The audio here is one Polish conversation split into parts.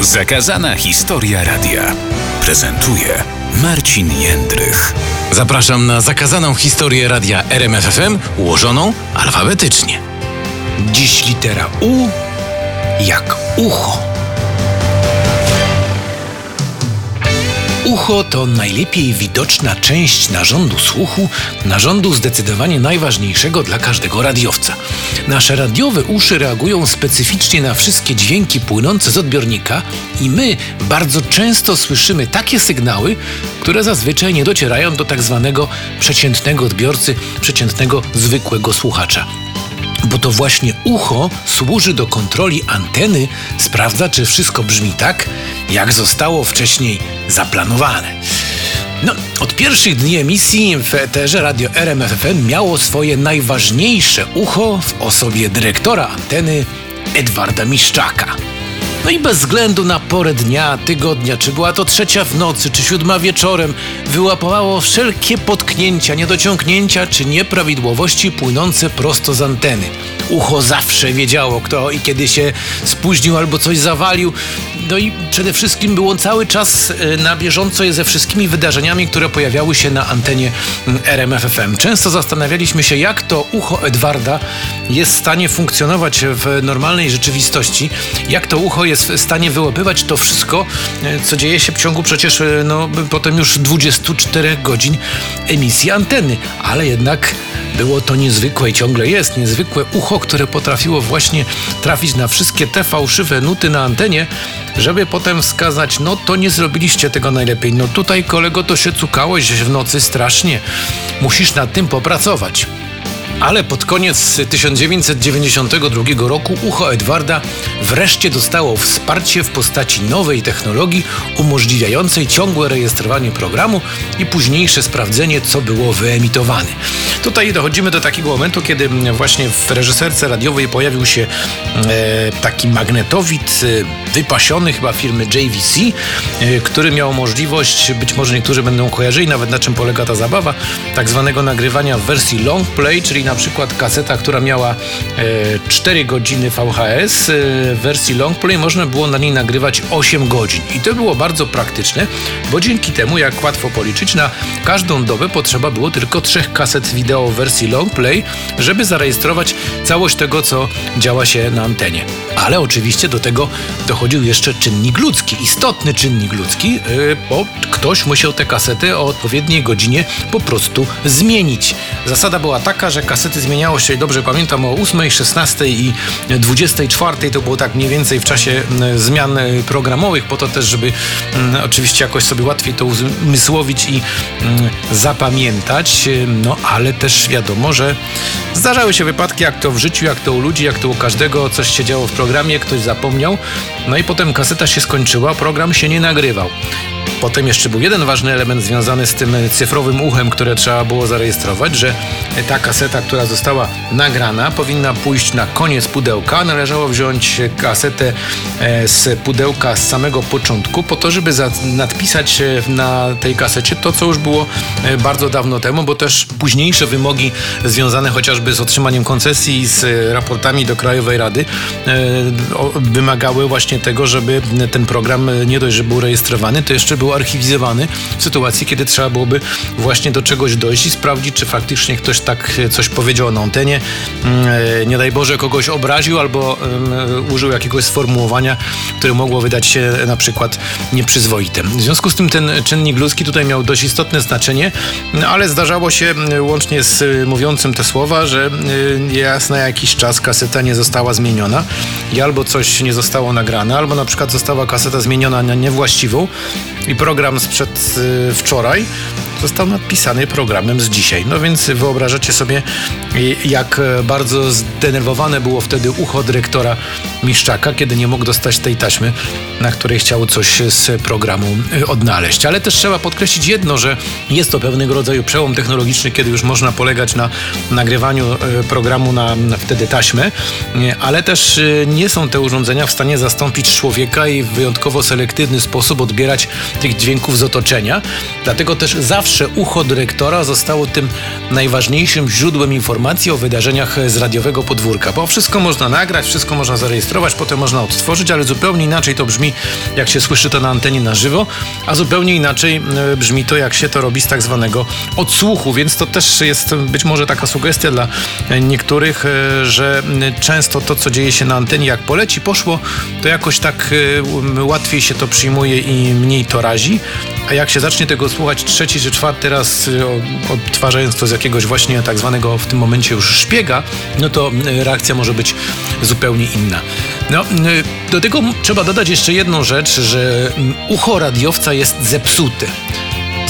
Zakazana historia radia. Prezentuje Marcin Jędrych. Zapraszam na zakazaną historię radia RMFFM ułożoną alfabetycznie. Dziś litera U jak ucho. Ucho to najlepiej widoczna część narządu słuchu, narządu zdecydowanie najważniejszego dla każdego radiowca. Nasze radiowe uszy reagują specyficznie na wszystkie dźwięki płynące z odbiornika i my bardzo często słyszymy takie sygnały, które zazwyczaj nie docierają do tak zwanego przeciętnego odbiorcy, przeciętnego zwykłego słuchacza bo to właśnie ucho służy do kontroli anteny, sprawdza, czy wszystko brzmi tak, jak zostało wcześniej zaplanowane. No, od pierwszych dni emisji w eterze radio RMFFM miało swoje najważniejsze ucho w osobie dyrektora anteny Edwarda Miszczaka. No i bez względu na porę dnia, tygodnia, czy była to trzecia w nocy, czy siódma wieczorem, wyłapowało wszelkie potknięcia, niedociągnięcia czy nieprawidłowości płynące prosto z anteny. Ucho zawsze wiedziało, kto i kiedy się spóźnił albo coś zawalił. No i przede wszystkim było cały czas e, na bieżąco ze wszystkimi wydarzeniami, które pojawiały się na antenie RMFFM. Często zastanawialiśmy się, jak to ucho Edwarda jest w stanie funkcjonować w normalnej rzeczywistości, jak to ucho jest w stanie wyłapywać to wszystko, e, co dzieje się w ciągu przecież e, no, potem już 24 godzin emisji anteny. Ale jednak było to niezwykłe i ciągle jest niezwykłe ucho, które potrafiło właśnie trafić na wszystkie te fałszywe nuty na antenie, żeby potem wskazać, no to nie zrobiliście tego najlepiej. No tutaj kolego to się cukałeś w nocy strasznie. Musisz nad tym popracować. Ale pod koniec 1992 roku ucho Edwarda wreszcie dostało wsparcie w postaci nowej technologii umożliwiającej ciągłe rejestrowanie programu i późniejsze sprawdzenie, co było wyemitowane. Tutaj dochodzimy do takiego momentu, kiedy właśnie w reżyserce radiowej pojawił się e, taki magnetowid e, wypasiony chyba firmy JVC, e, który miał możliwość, być może niektórzy będą kojarzyli nawet na czym polega ta zabawa, tak zwanego nagrywania w wersji long play, czyli na przykład kaseta, która miała e, 4 godziny VHS e, w wersji longplay, można było na niej nagrywać 8 godzin. I to było bardzo praktyczne, bo dzięki temu, jak łatwo policzyć, na każdą dobę potrzeba było tylko trzech kaset wideo w wersji longplay, żeby zarejestrować całość tego, co działa się na antenie. Ale oczywiście do tego dochodził jeszcze czynnik ludzki, istotny czynnik ludzki, e, bo ktoś musiał te kasety o odpowiedniej godzinie po prostu zmienić. Zasada była taka, że kasety zmieniało się, dobrze pamiętam, o 8, 16 i 24 to było tak mniej więcej w czasie zmian e, programowych, po to też, żeby oczywiście jakoś sobie łatwiej to uzmysłowić i zapamiętać. E, no ale też wiadomo, że zdarzały się wypadki, jak to w życiu, jak to u ludzi, jak to u każdego, coś się działo w programie, ktoś zapomniał, no i potem kaseta się skończyła, program się nie nagrywał. Potem jeszcze był jeden ważny element związany z tym cyfrowym uchem, które trzeba było zarejestrować, że ta kaseta, która została nagrana, powinna pójść na koniec pudełka. Należało wziąć kasetę e, z pudełka z samego początku, po to, żeby nadpisać na tej kasecie to, co już było e, bardzo dawno temu, bo też późniejsze wymogi związane chociażby z otrzymaniem koncesji, z raportami do Krajowej Rady e, wymagały właśnie tego, żeby ten program nie dość, że był rejestrowany, to jeszcze był archiwizowany w sytuacji, kiedy trzeba byłoby właśnie do czegoś dojść i sprawdzić, czy faktycznie ktoś tak coś powiedział na antenie, mm, e, nie daj Boże kogoś obraził albo użył jakiegoś sformułowania, które mogło wydać się na przykład nieprzyzwoite. W związku z tym ten czynnik ludzki tutaj miał dość istotne znaczenie, ale zdarzało się łącznie z mówiącym te słowa, że raz na jakiś czas kaseta nie została zmieniona i albo coś nie zostało nagrane, nagrana, albo na przykład została kaseta zmieniona na niewłaściwą i program sprzed y, wczoraj został napisany programem z dzisiaj. No więc wyobrażacie sobie, jak bardzo zdenerwowane było wtedy ucho dyrektora Miszczaka, kiedy nie mógł dostać tej taśmy, na której chciał coś z programu y, odnaleźć. Ale też trzeba podkreślić jedno, że jest to pewnego rodzaju przełom technologiczny, kiedy już można polegać na nagrywaniu y, programu na, wtedy taśmę, ale też nie są te urządzenia w stanie zastąpić człowieka i w wyjątkowo selektywny sposób odbierać tych dźwięków z otoczenia. Dlatego też zawsze ucho dyrektora zostało tym najważniejszym źródłem informacji o wydarzeniach z radiowego podwórka. Bo wszystko można nagrać, wszystko można zarejestrować, potem można odtworzyć, ale zupełnie inaczej to brzmi, jak się słyszy to na antenie na żywo, a zupełnie inaczej e, brzmi to, jak się to robi z tak zwanego odsłuchu. Więc to też jest być może taka sugestia dla niektórych, e, że często to, co dzieje się na antenie, jak poleci, poszło, to jakoś tak e, łatwiej się to przyjmuje i mniej to razi. A jak się zacznie tego słuchać trzeci czy czwarty raz, y, odtwarzając to z jakiegoś właśnie tak zwanego w tym momencie już szpiega, no to reakcja może być zupełnie inna. No, do tego trzeba dodać jeszcze jedną rzecz, że ucho radiowca jest zepsute.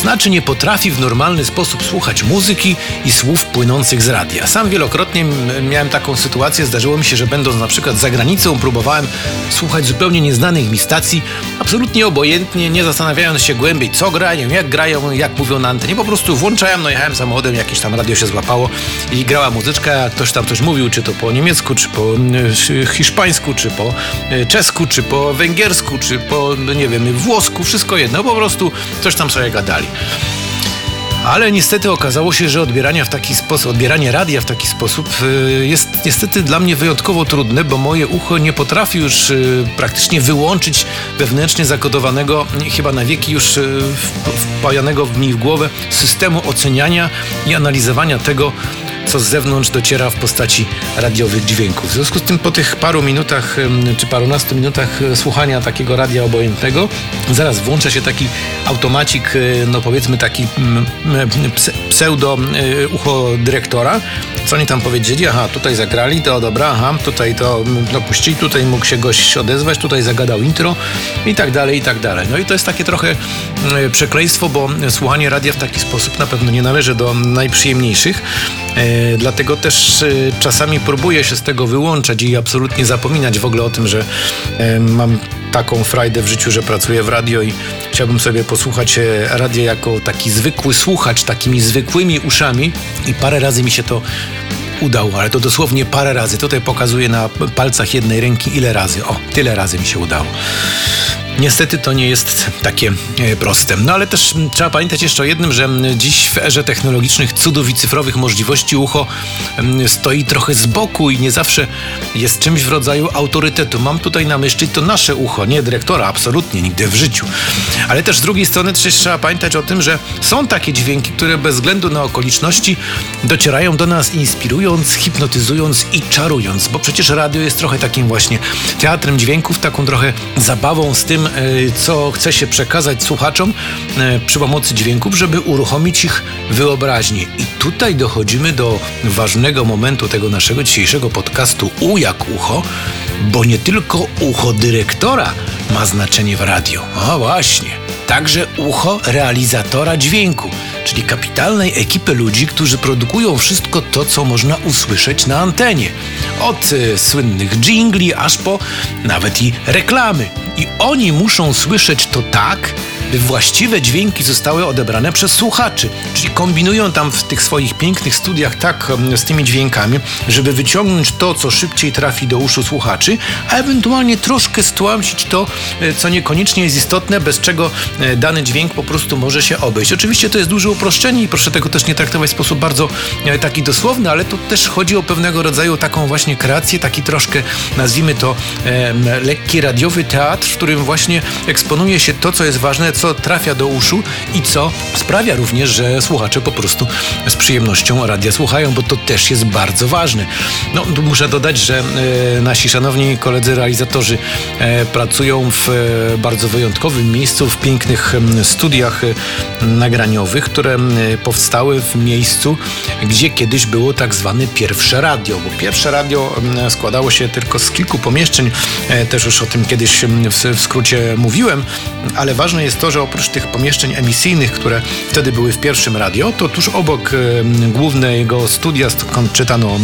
Znaczy nie potrafi w normalny sposób słuchać muzyki i słów płynących z radia. Sam wielokrotnie miałem taką sytuację, zdarzyło mi się, że będąc na przykład za granicą próbowałem słuchać zupełnie nieznanych mi stacji, absolutnie obojętnie, nie zastanawiając się głębiej co grają, jak grają, jak mówią na antenie, po prostu włączałem, no jechałem samochodem, jakieś tam radio się złapało i grała muzyczka, ktoś tam coś mówił, czy to po niemiecku, czy po hiszpańsku, czy po e, czesku, czy po węgiersku, czy po, no nie wiem, włosku, wszystko jedno, po prostu coś tam sobie gadali. Ale niestety okazało się, że odbieranie w taki sposób, odbieranie radia w taki sposób y, jest niestety dla mnie wyjątkowo trudne, bo moje ucho nie potrafi już y, praktycznie wyłączyć wewnętrznie zakodowanego, chyba na wieki już y, wpajanego mi w głowę systemu oceniania i analizowania tego, co z zewnątrz dociera w postaci radiowych dźwięków. W związku z tym po tych paru minutach czy parunastu minutach e, słuchania takiego radia obojętnego zaraz włącza się taki automacik, e, no powiedzmy taki pseudo e, ucho dyrektora. Co oni tam powiedzieli? Aha, tutaj zagrali, to dobra, aha, tutaj to dopuścili, tutaj mógł się gość odezwać, tutaj zagadał intro i tak dalej, i tak dalej. No i to jest takie trochę przekleństwo, bo słuchanie radia w taki sposób na pewno nie należy do najprzyjemniejszych. E, dlatego też e, czasami próbuję się z tego wyłączać i absolutnie zapominać w ogóle o tym, że e, mam taką frajdę w życiu, że pracuję w radio i chciałbym sobie posłuchać radia jako taki zwykły słuchacz, takimi zwykłymi uszami i parę razy mi się to udało, ale to dosłownie parę razy. Tutaj pokazuję na palcach jednej ręki ile razy. O, tyle razy mi się udało. Niestety to nie jest takie e, proste. No ale też trzeba pamiętać jeszcze o jednym, że dziś w erze technologicznych cudów i cyfrowych możliwości ucho stoi trochę z boku i nie zawsze jest czymś w rodzaju autorytetu. Mam tutaj na myśli to nasze ucho, nie dyrektora, absolutnie, nigdy w życiu. Ale też z drugiej strony też trzeba pamiętać o tym, że są takie dźwięki, które bez względu na okoliczności docierają do nas inspirując, hipnotyzując i czarując, bo przecież radio jest trochę takim właśnie teatrem dźwięków, taką trochę zabawą z tym, E, co chce się przekazać słuchaczom e, przy pomocy dźwięków, żeby uruchomić ich wyobraźnię. I tutaj dochodzimy do ważnego momentu tego naszego dzisiejszego podcastu U jak ucho, bo nie tylko ucho dyrektora ma znaczenie w radiu. O właśnie, także ucho realizatora dźwięku czyli kapitalnej ekipy ludzi, którzy produkują wszystko to, co można usłyszeć na antenie. Od y, słynnych jingli, aż po nawet i reklamy. I oni muszą słyszeć to tak, właściwe dźwięki zostały odebrane przez słuchaczy. Czyli kombinują tam w tych swoich pięknych studiach tak z tymi dźwiękami, żeby wyciągnąć to, co szybciej trafi do uszu słuchaczy, a ewentualnie troszkę stłamsić to, e, co niekoniecznie jest istotne, bez czego e, dany dźwięk po prostu może się obejść. Oczywiście to jest duże uproszczenie i proszę tego też nie traktować w sposób bardzo e, taki dosłowny, ale tu też chodzi o pewnego rodzaju taką właśnie kreację, taki troszkę, nazwijmy to, lekki radiowy teatr, w którym właśnie eksponuje się to, co jest ważne, co trafia do uszu i co sprawia również, że słuchacze po prostu z przyjemnością radia słuchają, bo to też jest bardzo ważne. No, muszę dodać, że e, nasi szanowni koledzy realizatorzy e, pracują w e, bardzo wyjątkowym miejscu, w pięknych studiach e, nagraniowych, które powstały w miejscu, gdzie kiedyś było tak zwane pierwsze radio, bo pierwsze radio składało się tylko z kilku pomieszczeń, e, też już o tym kiedyś w, w skrócie mówiłem, ale ważne jest to, że oprócz tych pomieszczeń emisyjnych, które wtedy były w pierwszym radio, to tuż obok głównego studia, skąd czytano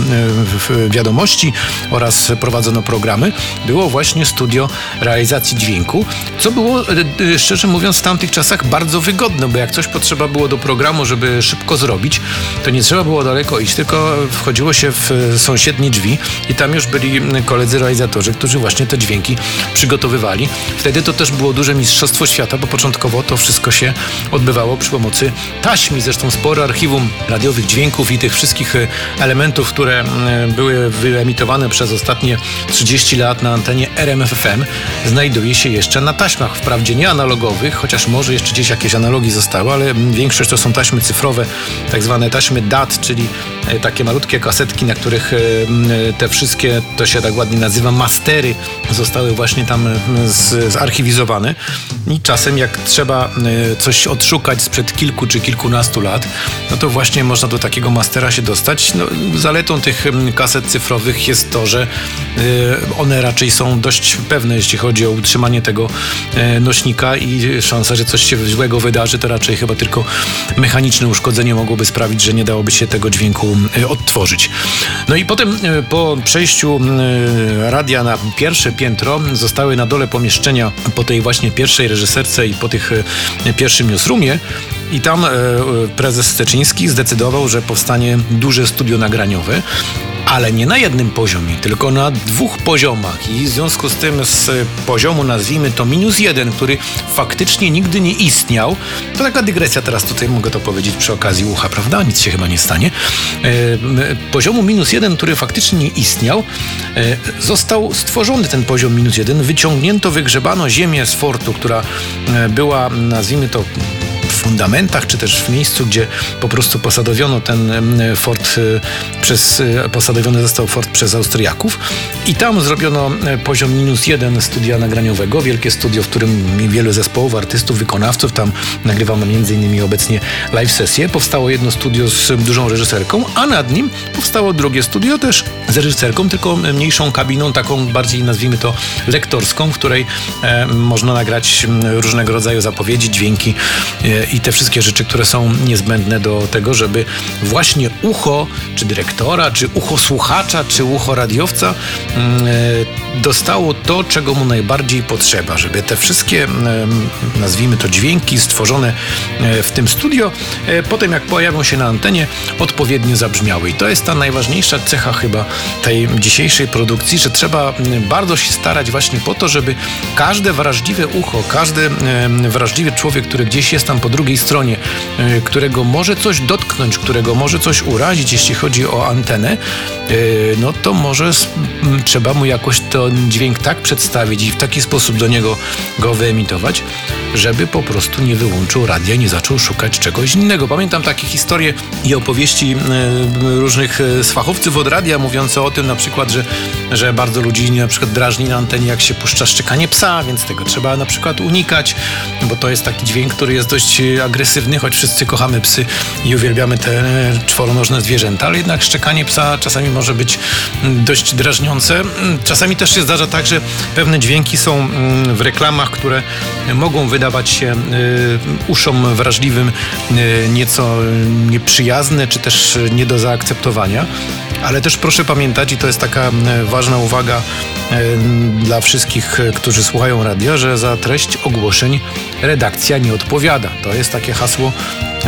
wiadomości oraz prowadzono programy, było właśnie studio realizacji dźwięku, co było, e, e, szczerze mówiąc, w tamtych czasach bardzo wygodne, bo jak coś potrzeba było do programu, żeby szybko zrobić, to nie trzeba było daleko iść, tylko wchodziło się w e, sąsiednie drzwi i tam już byli koledzy realizatorzy, którzy właśnie te dźwięki przygotowywali. Wtedy to też było duże mistrzostwo świata, bo początkowo to wszystko się odbywało przy pomocy taśm i zresztą spore archiwum radiowych dźwięków i tych wszystkich e, elementów, które były wyemitowane przez ostatnie 30 lat na antenie RMFFM znajduje się jeszcze na taśmach, wprawdzie nie analogowych, chociaż może jeszcze gdzieś jakieś analogi zostały, ale większość to są taśmy cyfrowe, tak zwane taśmy DAT, czyli e, takie malutkie kasetki, na których e, te wszystkie, to się tak ładnie nazywa, mastery zostały właśnie tam z, zarchiwizowane. I czasem jak trzeba e, coś odszukać sprzed kilku czy kilkunastu lat, no to właśnie można do takiego mastera się dostać. No, zaletą tych kaset cyfrowych jest to, że e, one raczej są dość pewne, jeśli chodzi o utrzymanie tego e, nośnika i szansa, że coś się złego wydarzy, to raczej chyba tylko mechaniczne uszkodzenie mogłoby sprawić, że nie dałoby się tego dźwięku odtworzyć. No i potem po przejściu radia na pierwsze piętro zostały na dole pomieszczenia po tej właśnie pierwszej reżyserce i po tych e, pierwszym newsroomie i tam e, e, prezes Steczyński zdecydował, że powstanie duże studio nagraniowe, ale nie na jednym poziomie, tylko na dwóch poziomach. I w związku z tym z poziomu, nazwijmy to minus jeden, który faktycznie nigdy nie istniał, to taka dygresja teraz tutaj mogę to powiedzieć przy okazji ucha, prawda? Nic się chyba nie stanie. E, poziomu minus jeden, który faktycznie nie istniał, został stworzony ten poziom minus jeden, wyciągnięto, wygrzebano ziemię z fortu, która była, nazwijmy to, fundamentach, czy też w miejscu, gdzie po prostu posadowiono ten fort e, przez, e, posadowiony został fort przez Austriaków. I tam zrobiono e, poziom minus jeden studia nagraniowego, wielkie studio, w którym wielu zespołów, artystów, wykonawców, tam nagrywamy innymi obecnie live sesje. Powstało jedno studio z dużą reżyserką, a nad nim powstało drugie studio też z reżyserką, tylko mniejszą kabiną, taką bardziej nazwijmy to lektorską, w której e, można nagrać różnego rodzaju zapowiedzi, dźwięki e, i te wszystkie rzeczy, które są niezbędne do tego, żeby właśnie ucho, czy dyrektora, czy ucho słuchacza, czy ucho radiowca mm, e, dostało to, czego mu najbardziej potrzeba, żeby te wszystkie, em, nazwijmy to dźwięki stworzone e, w tym studio, e, potem jak pojawią się na antenie, odpowiednio zabrzmiały. I to jest ta najważniejsza cecha chyba tej dzisiejszej produkcji, że trzeba m, bardzo się starać właśnie po to, żeby każde wrażliwe ucho, każdy wrażliwy człowiek, który gdzieś jest tam po drugiej stronie, e, którego może coś dotknąć, którego może coś urazić, jeśli chodzi o antenę, e, no to może trzeba mu jakoś ten dźwięk tak przedstawić i w taki sposób do niego go wyemitować, żeby po prostu nie wyłączył radia, nie zaczął szukać czegoś innego. Pamiętam takie historie i opowieści e, różnych e, fachowców od radia mówiące o tym na przykład, że, że bardzo ludzi na przykład drażni na antenie, jak się puszcza szczekanie psa, więc tego trzeba na przykład unikać, bo to jest taki dźwięk, który jest dość e, agresywny, choć wszyscy kochamy psy i uwielbiamy te czworonożne zwierzęta, ale jednak szczekanie psa czasami może być dość drażniące. Czasami też się zdarza tak, że pewne dźwięki są w reklamach, które mogą wydawać się y, uszom wrażliwym y, nieco nieprzyjazne, czy też nie do zaakceptowania. Ale też proszę pamiętać, i to jest taka ważna uwaga y, dla wszystkich, którzy słuchają radio, że za treść ogłoszeń redakcja nie odpowiada. To jest takie hasło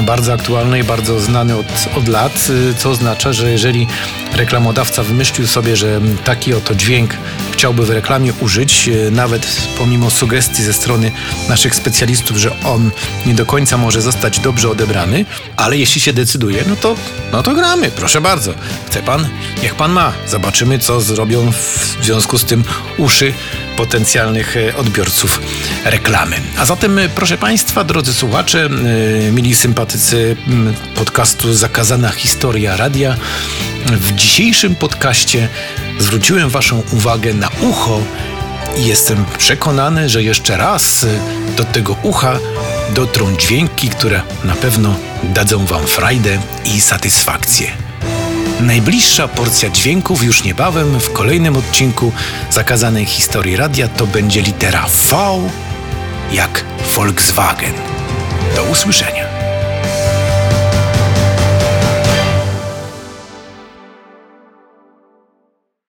bardzo aktualne i bardzo znane od, od lat, y, co oznacza, że jeżeli reklamodawca wymyślił sobie, że taki oto dźwięk chciałby w reklamie użyć, y, nawet pomimo sugestii ze strony naszych specjalistów, że on nie do końca może zostać dobrze odebrany, ale jeśli się decyduje, no to, no to gramy, proszę bardzo. Chce pan? Niech pan ma. Zobaczymy, co zrobią w związku z tym uszy potencjalnych e, odbiorców reklamy. A zatem, e, proszę Państwa, drodzy słuchacze, e, mili sympatycy podcastu Zakazana Historia Radia, w dzisiejszym podcaście zwróciłem Waszą uwagę na ucho i jestem przekonany, że jeszcze raz do tego ucha dotrą dźwięki, które na pewno dadzą Wam frajdę i satysfakcję. Najbliższa porcja dźwięków już niebawem w kolejnym odcinku zakazanej historii radia to będzie litera V jak Volkswagen. Do usłyszenia.